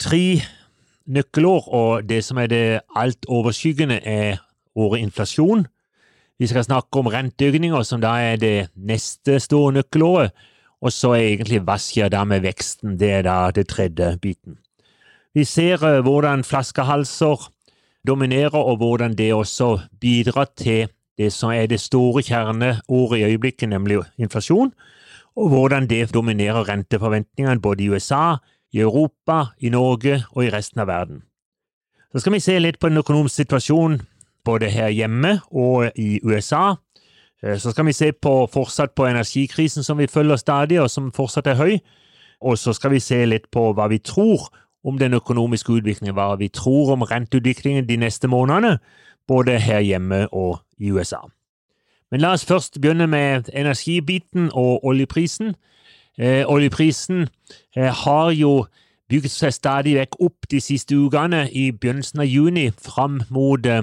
tre nøkkelår, og det som er det alt overskyggende, er året inflasjon. Vi skal snakke om renteøkninger, som da er det neste store nøkkelåret. Og så er egentlig hva skjer da med veksten, det er da det tredje biten. Vi ser uh, hvordan flaskehalser dominerer, og hvordan det også bidrar til det som er det store kjerneordet i øyeblikket, nemlig inflasjon, og hvordan det dominerer renteforventningene både i USA, i Europa, i Norge og i resten av verden. Så skal vi se litt på den økonomiske situasjonen både her hjemme og i USA. Eh, så skal vi se på fortsatt på energikrisen som vi følger stadig, og som fortsatt er høy. Og så skal vi se litt på hva vi tror om den økonomiske utviklingen, hva vi tror om renteutviklingen de neste månedene, både her hjemme og i USA. Men la oss først begynne med energibiten og oljeprisen. Eh, oljeprisen eh, har jo bygd seg stadig vekk opp de siste ukene. I begynnelsen av juni fram mot eh,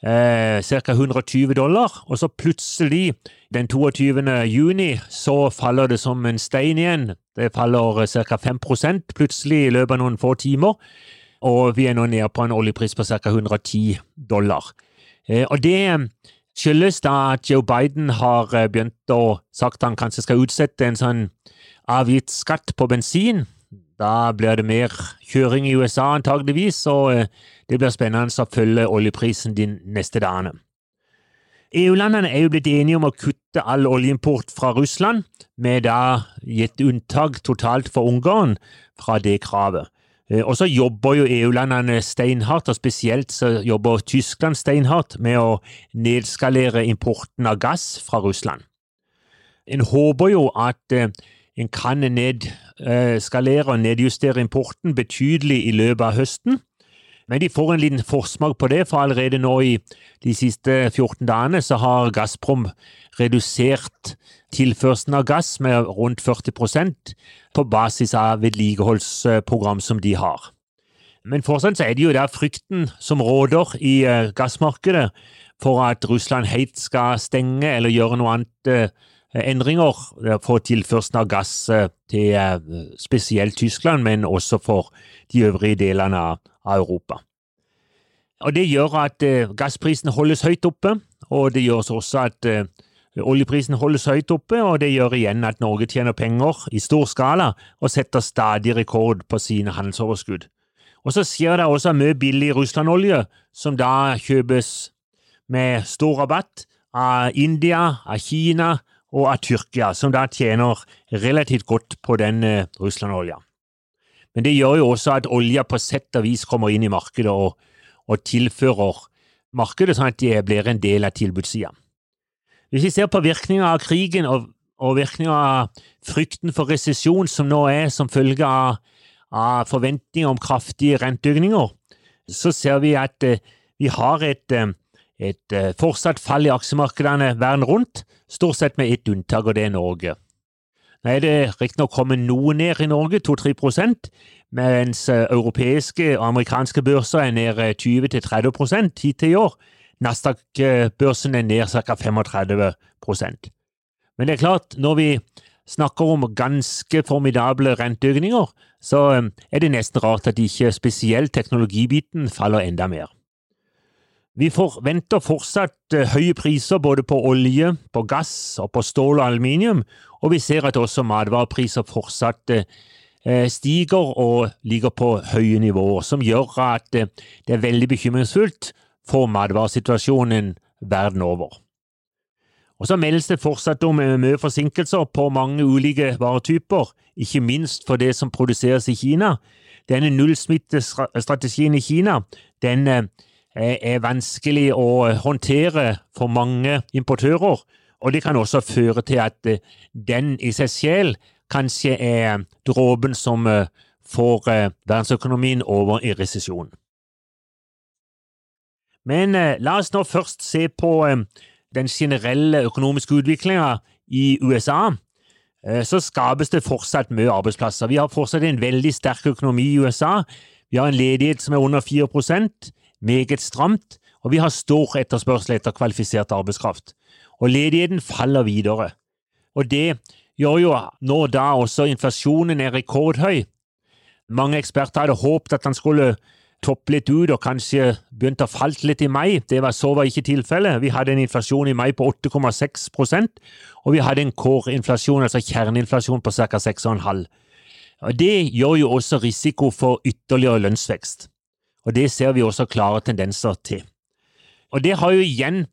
ca. 120 dollar, og så plutselig, den 22. juni, så faller det som en stein igjen. Det faller ca. 5 plutselig i løpet av noen få timer, og vi er nå nede på en oljepris på ca. 110 dollar. Eh, og det skyldes da at Joe Biden har eh, begynt å sagt han kanskje skal utsette en sånn avgiftsskatt på bensin. Da blir det mer kjøring i USA antageligvis, og eh, det blir spennende å følge oljeprisen de neste dagene. EU-landene er jo blitt enige om å kutte all oljeimport fra Russland, med da gitt unntak totalt for Ungarn fra det kravet. Eh, og så jobber jo EU-landene steinhardt, og spesielt så jobber Tyskland steinhardt med å nedskalere importen av gass fra Russland. En håper jo at eh, en kan nedskalere og nedjustere importen betydelig i løpet av høsten. Men de får en liten forsmak på det, for allerede nå i de siste 14 dagene så har Gazprom redusert tilførselen av gass med rundt 40% på basis av vedlikeholdsprogram som de har. Men fortsatt så er det jo der frykten som råder i eh, gassmarkedet for at Russland helt skal stenge eller gjøre noe annet eh, endringer for tilførselen av gass eh, til eh, spesielt Tyskland, men også for de øvrige delene av Europa. Og Det gjør at eh, gassprisen holdes høyt oppe, og det gjør også at oljeprisen holdes høyt oppe, og det gjør igjen at Norge tjener penger i stor skala og setter stadig rekord på sine handelsoverskudd. Og så skjer det også mye billig Russland-olje, som da kjøpes med stor rabatt av India, av Kina og av Tyrkia, som da tjener relativt godt på den uh, Russland-olja. Men det gjør jo også at olja på sett og vis kommer inn i markedet og, og tilfører markedet, sånn at det blir en del av tilbudssida. Hvis vi ser på virkninga av krigen og, og virkninga av frykten for resesjon som nå er som følge av, av forventninger om kraftige renteøkninger, så ser vi at eh, vi har et, uh, et uh, fortsatt fall i aksjemarkedene verden rundt, stort sett med ett unntak, og det er Norge. Nå er det riktignok kommet noe ned i Norge, 2-3 mens eh, europeiske og amerikanske børser er ned 20-30 hittil i år. Nasdaq-børsen er ned ca. 35% Men det er klart, når vi snakker om ganske formidable renteøkninger, så eh, er det nesten rart at ikke spesielt teknologibiten faller enda mer. Vi forventer fortsatt eh, høye priser både på olje, på gass og på stål og aluminium, og vi ser at også matvarepriser fortsatt eh, stiger og ligger på høye nivåer, som gjør at det er veldig bekymringsfullt for matvaresituasjonen verden over. Og så meldes det fortsatt om eh, mye forsinkelser på mange ulike varetyper, ikke minst for det som produseres i Kina. Denne nullsmittestrategien i Kina den er vanskelig å håndtere for mange importører, og det kan også føre til at eh, den i seg selv kanskje er dråpen som eh, får verdensøkonomien over i resesjon. Men la oss nå først se på den generelle økonomiske utviklinga i USA. Så skapes det fortsatt mye arbeidsplasser. Vi har fortsatt en veldig sterk økonomi i USA. Vi har en ledighet som er under 4 meget stramt, og vi har stor etterspørsel etter kvalifisert arbeidskraft. Og ledigheten faller videre. Og det gjør jo nå da også inflasjonen er rekordhøy. Mange eksperter hadde håpet at den skulle toppe litt ut og kanskje begynte å falle litt i mai. Det var så var ikke tilfellet. Vi hadde en inflasjon i mai på 8,6% og vi hadde en core-inflasjon, altså kjerneinflasjon, på ca. 6,5 og Det gjør jo også risiko for ytterligere lønnsvekst, og det ser vi også klare tendenser til. Og Det har jo igjen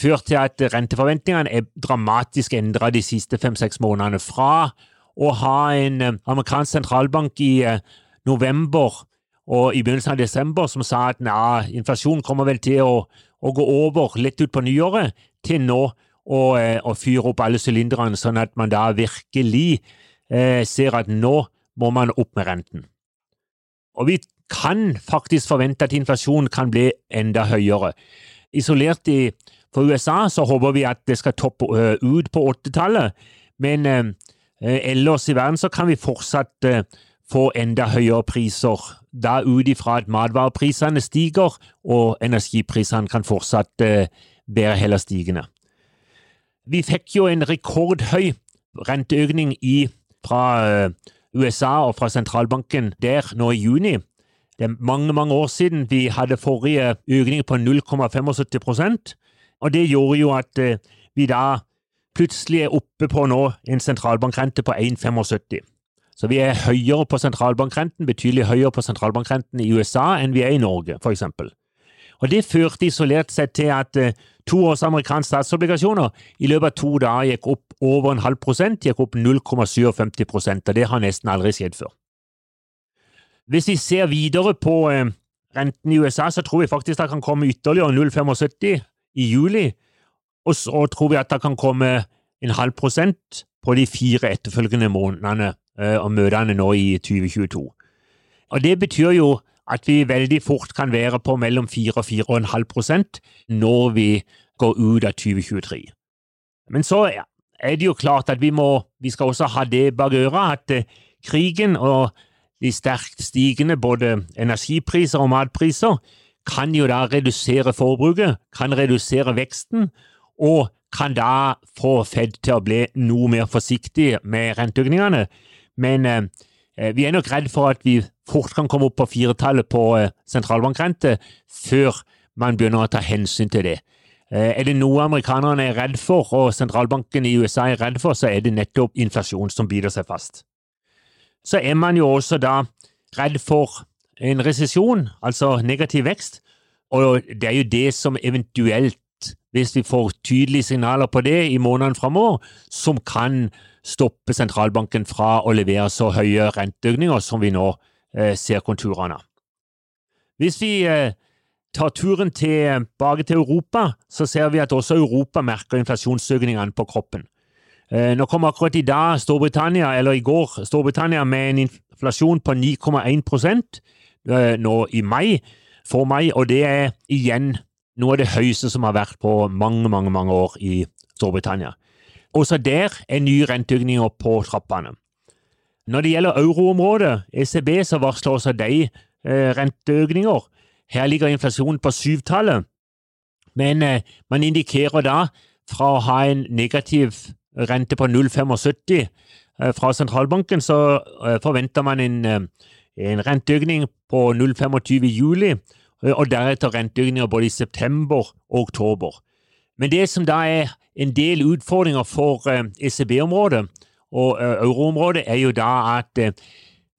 ført til at renteforventningene er dramatisk endra de siste fem-seks månedene. Fra å ha en eh, amerikansk sentralbank i eh, november og i begynnelsen av desember som sa at ja, inflasjonen kommer vel til å, å, gå over litt ut på nyåret, til nå å, eh, å fyre opp alle sylinderne, sånn at man da virkelig eh, ser at nå må man opp med renten. Og vi kan faktisk forvente at inflasjonen kan bli enda høyere. Isolert i, for USA så håper vi at det skal toppe uh, ut på 80-tallet, men uh, ellers i verden så kan vi fortsatt uh, få enda høyere priser, da ut ifra at matvareprisene stiger og energiprisene kan fortsatt være heller stigende. Vi fikk jo en rekordhøy renteøkning i, fra USA og fra sentralbanken der nå i juni. Det er mange, mange år siden vi hadde forrige økning på 0,75% og det gjorde jo at eh, vi da plutselig er oppe på nå en sentralbankrente på 1,75. Så vi er høyere på sentralbankrenten, betydelig høyere på sentralbankrenten i USA enn vi er i Norge, eksempel. Og Det førte isolert sett til at uh, to års amerikanske statsobligasjoner i løpet av to dager gikk opp over en halv prosent, gikk opp 0,57 og det har nesten aldri skjedd før. Hvis vi ser videre på uh, renten i USA, så tror vi faktisk det kan komme ytterligere 0,75 i juli, og så tror vi at det kan komme en halv prosent på de fire etterfølgende månedene uh, og møtene nå i 2022. Og Det betyr jo at vi veldig fort kan være på mellom 4 og 4,5 prosent når vi går ut av 2023. Men så er det jo klart at vi, må, vi skal også ha det bak øret at eh, krigen og de sterkt stigende både energipriser og matpriser kan jo da redusere forbruket, kan redusere veksten, og kan da få Fed til å bli noe mer forsiktig med renteøkningene. Men Eh, vi er nok redd for at vi fort kan komme opp på firetallet på eh, sentralbankrente før man begynner å ta hensyn til det. Eh, er det noe amerikanerne er redd for, og sentralbanken i USA er redd for, så er det nettopp inflasjon som biter seg fast. Så er man jo også da redd for en resesjon, altså negativ vekst, og det er jo det som eventuelt, hvis vi får tydelige signaler på det i månedene framover, som kan stoppe sentralbanken fra å levere så høye renteøkninger som vi nå eh, ser konturene av. Hvis vi eh, tar turen tilbake til Europa, så ser vi at også Europa merker inflasjonsøkningene på kroppen. Eh, nå kom akkurat i dag Storbritannia, eller i går Storbritannia med en inflasjon på 9,1 eh, nå i mai, for mai, og det er igjen noe av det høyeste som har vært på mange, mange, mange år i Storbritannia. Også der er nye renteøkninger på trappene. Når det gjelder euroområdet, ECB, så varsler også de eh, renteøkninger. Her ligger inflasjonen på syvtallet, men man indikerer da fra å ha en negativ rente på 0,75 eh, fra sentralbanken, så eh, forventer man en, eh, en renteøkning på 0,25 i juli, og deretter renteøkninger både i september og oktober. Men det som da er en del utfordringer for ECB-området e og euroområdet, er jo da at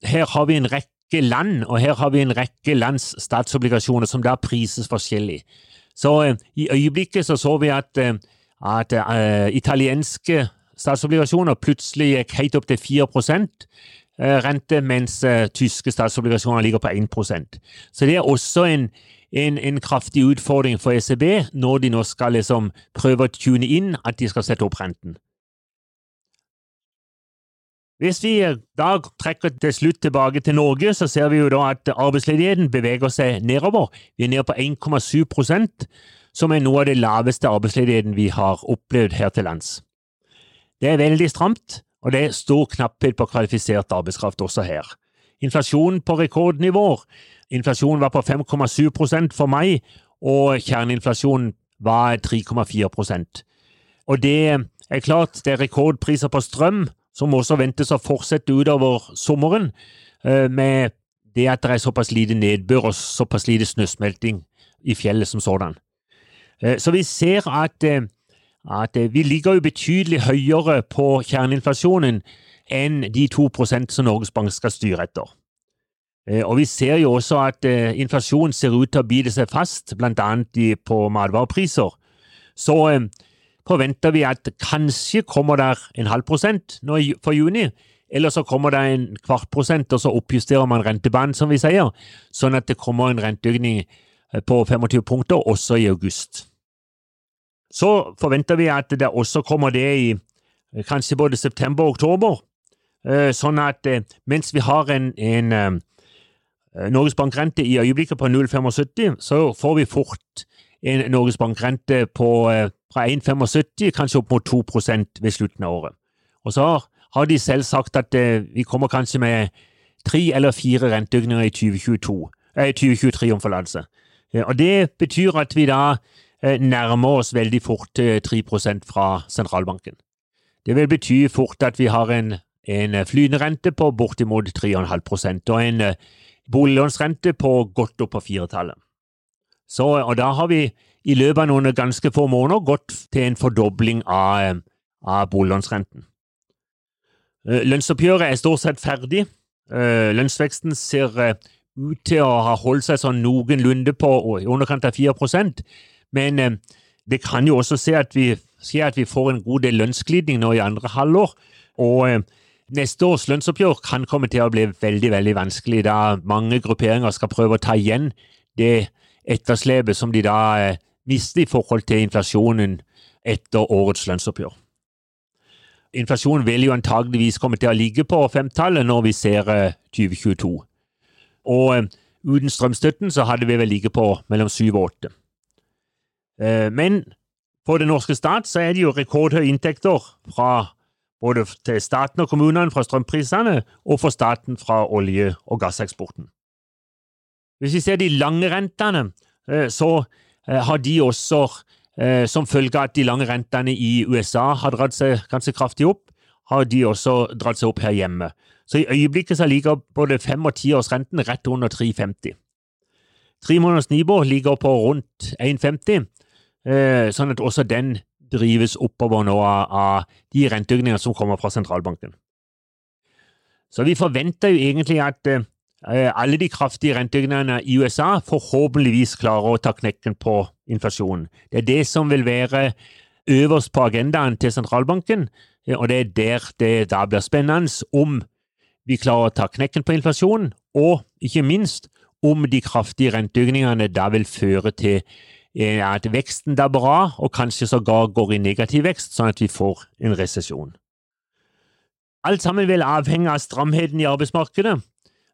her har vi en rekke land, og her har vi en rekke lands statsobligasjoner som da prises forskjellig. Så i øyeblikket så, så vi at, at uh, italienske statsobligasjoner plutselig gikk helt opp til 4% rente, mens uh, tyske statsobligasjoner ligger på 1% Så det er også en, en, en, kraftig utfordring for ECB når de nå skal liksom prøve å tune inn at de skal sette opp renten. Hvis vi da trekker til slutt tilbake til Norge, så ser vi jo da at arbeidsledigheten beveger seg nedover. Vi er nede på 1,7 prosent, som er noe av det laveste arbeidsledigheten vi har opplevd her til lands. Det er veldig stramt, og det er stor knapphet på kvalifisert arbeidskraft også her. Inflasjonen på rekordnivåer. Inflasjonen var på 5,7 prosent for mai, og kjerneinflasjonen var 3,4% Og det er klart det er rekordpriser på strøm, som også ventes å fortsette utover sommeren, eh, med det at det er såpass lite nedbør og såpass lite snøsmelting i fjellet som sådan. Eh, så vi ser at, eh, at vi ligger jo betydelig høyere på kjerneinflasjonen enn de to prosent som Norges Bank skal styre etter. Og vi ser jo også at inflasjonen ser ut til å bite seg fast, annet på matvarepriser. Så forventer vi at kanskje kommer der en halv prosent nå for juni, eller så kommer det en kvart prosent, og så oppjusterer man rentebanen, som vi sier, sånn at det kommer en renteøkning eh, på 25 punkter også i august. Så forventer vi at det også kommer det i eh, kanskje både september og oktober, eh, sånn at mens vi har en, en Norges Bank-rente i øyeblikket på 0,75, så får vi fort en Norges Bank-rente fra 1,75 kanskje opp mot 2% ved slutten av året. Og så har de selv sagt at eh, vi kommer kanskje med tre eller fire renteøkninger i 2022, eh, 2023 om forlatelse. Eh, og det betyr at vi da eh, nærmer oss veldig fort 3 fra sentralbanken. Det vil bety fort at vi har en, en flyende rente på bortimot 3,5% og en eh, boliglånsrente på godt opp på firetallet. Så, og da har vi i løpet av noen ganske få måneder gått til en fordobling av, eh, av boliglånsrenten. Eh, lønnsoppgjøret er stort sett ferdig. Eh, lønnsveksten ser ut til å ha holdt seg sånn noenlunde på i underkant av 4% men det kan jo også se at vi, se at vi får en god del lønnsglidning nå i andre halvår. og Neste års lønnsoppgjør kan komme til å bli veldig veldig vanskelig, da mange grupperinger skal prøve å ta igjen det etterslepet som de da miste i forhold til inflasjonen etter årets lønnsoppgjør. Inflasjonen vil jo antageligvis komme til å ligge på femtallet når vi ser 2022. Og eh, uten strømstøtten så hadde vi vel ligget på mellom syv og åtte. Eh, men for den norske stat så er det jo rekordhøye inntekter fra både til staten og kommunene fra strømprisene, og for staten fra olje- og gasseksporten. Hvis vi ser de lange rentene, så Eh, har de også, som følge av at de lange rentene i USA har dratt seg ganske kraftig opp, har de også dratt seg opp her hjemme. Så i øyeblikket så ligger både fem- og tiårsrenten rett under 3,50. Tre måneders Nibor ligger på rundt 1,50, eh, sånn at også den drives oppover nå av de renteøkningene som kommer fra sentralbanken. Så vi forventer jo egentlig at Eh, alle de kraftige renteøkningene i USA forhåpentligvis klarer å ta knekken på inflasjonen. Det er det som vil være øverst på agendaen til sentralbanken, og det er der det da blir spennende om vi klarer å ta knekken på inflasjonen, og ikke minst om de kraftige renteøkningene da vil føre til eh, at veksten da bra, og kanskje sågar går i negativ vekst, sånn at vi får en resesjon. Alt sammen vil avhenge av stramheten i arbeidsmarkedet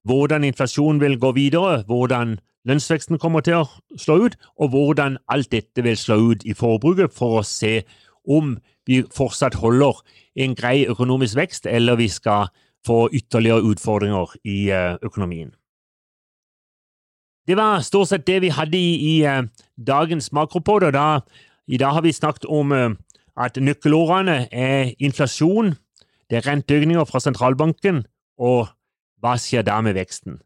hvordan inflasjonen vil gå videre, hvordan lønnsveksten kommer til å slå ut, og hvordan alt dette vil slå ut i forbruket, for å se om vi fortsatt holder en grei økonomisk vekst, eller vi skal få ytterligere utfordringer i eh, økonomien. Det var stort sett det vi hadde i, i uh, dagens makropod. og da, I dag har vi snakket om uh, at nøkkelordene er inflasjon, det er renteøkninger fra sentralbanken og hva skjer da med veksten?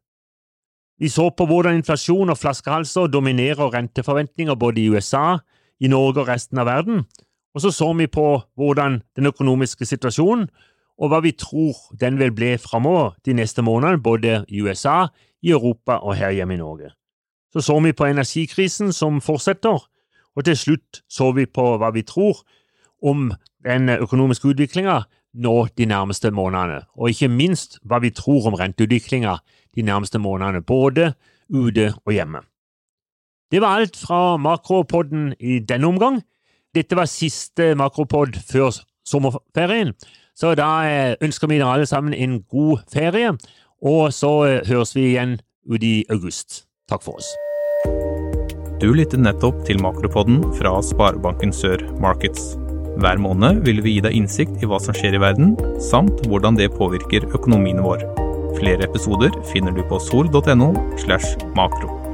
Vi så på hvordan inflasjon og flaskehalser dominerer renteforventninger både i USA, i Norge og resten av verden, og så så vi på hvordan den økonomiske situasjonen og hva vi tror den vil bli framover de neste månedene, både i USA, i Europa og her hjemme i Norge. Så så vi på energikrisen som fortsetter, og til slutt så vi på hva vi tror om den økonomiske utviklinga nå de nærmeste månedene, og ikke minst hva vi tror om renteutviklinga de nærmeste månedene, både ute og hjemme. Det var alt fra Makropodden i denne omgang. Dette var siste makropod før sommerferien, Så da eh, ønsker vi dere alle sammen en god ferie, og så eh, høres vi igjen uti august. Takk for oss. Du lyttet nettopp til Makropodden fra Sparebanken Sør Markets. Hver måned vil vi gi deg innsikt i hva som skjer i verden, samt hvordan det påvirker økonomien vår. Flere episoder finner du på sol.no slash makro.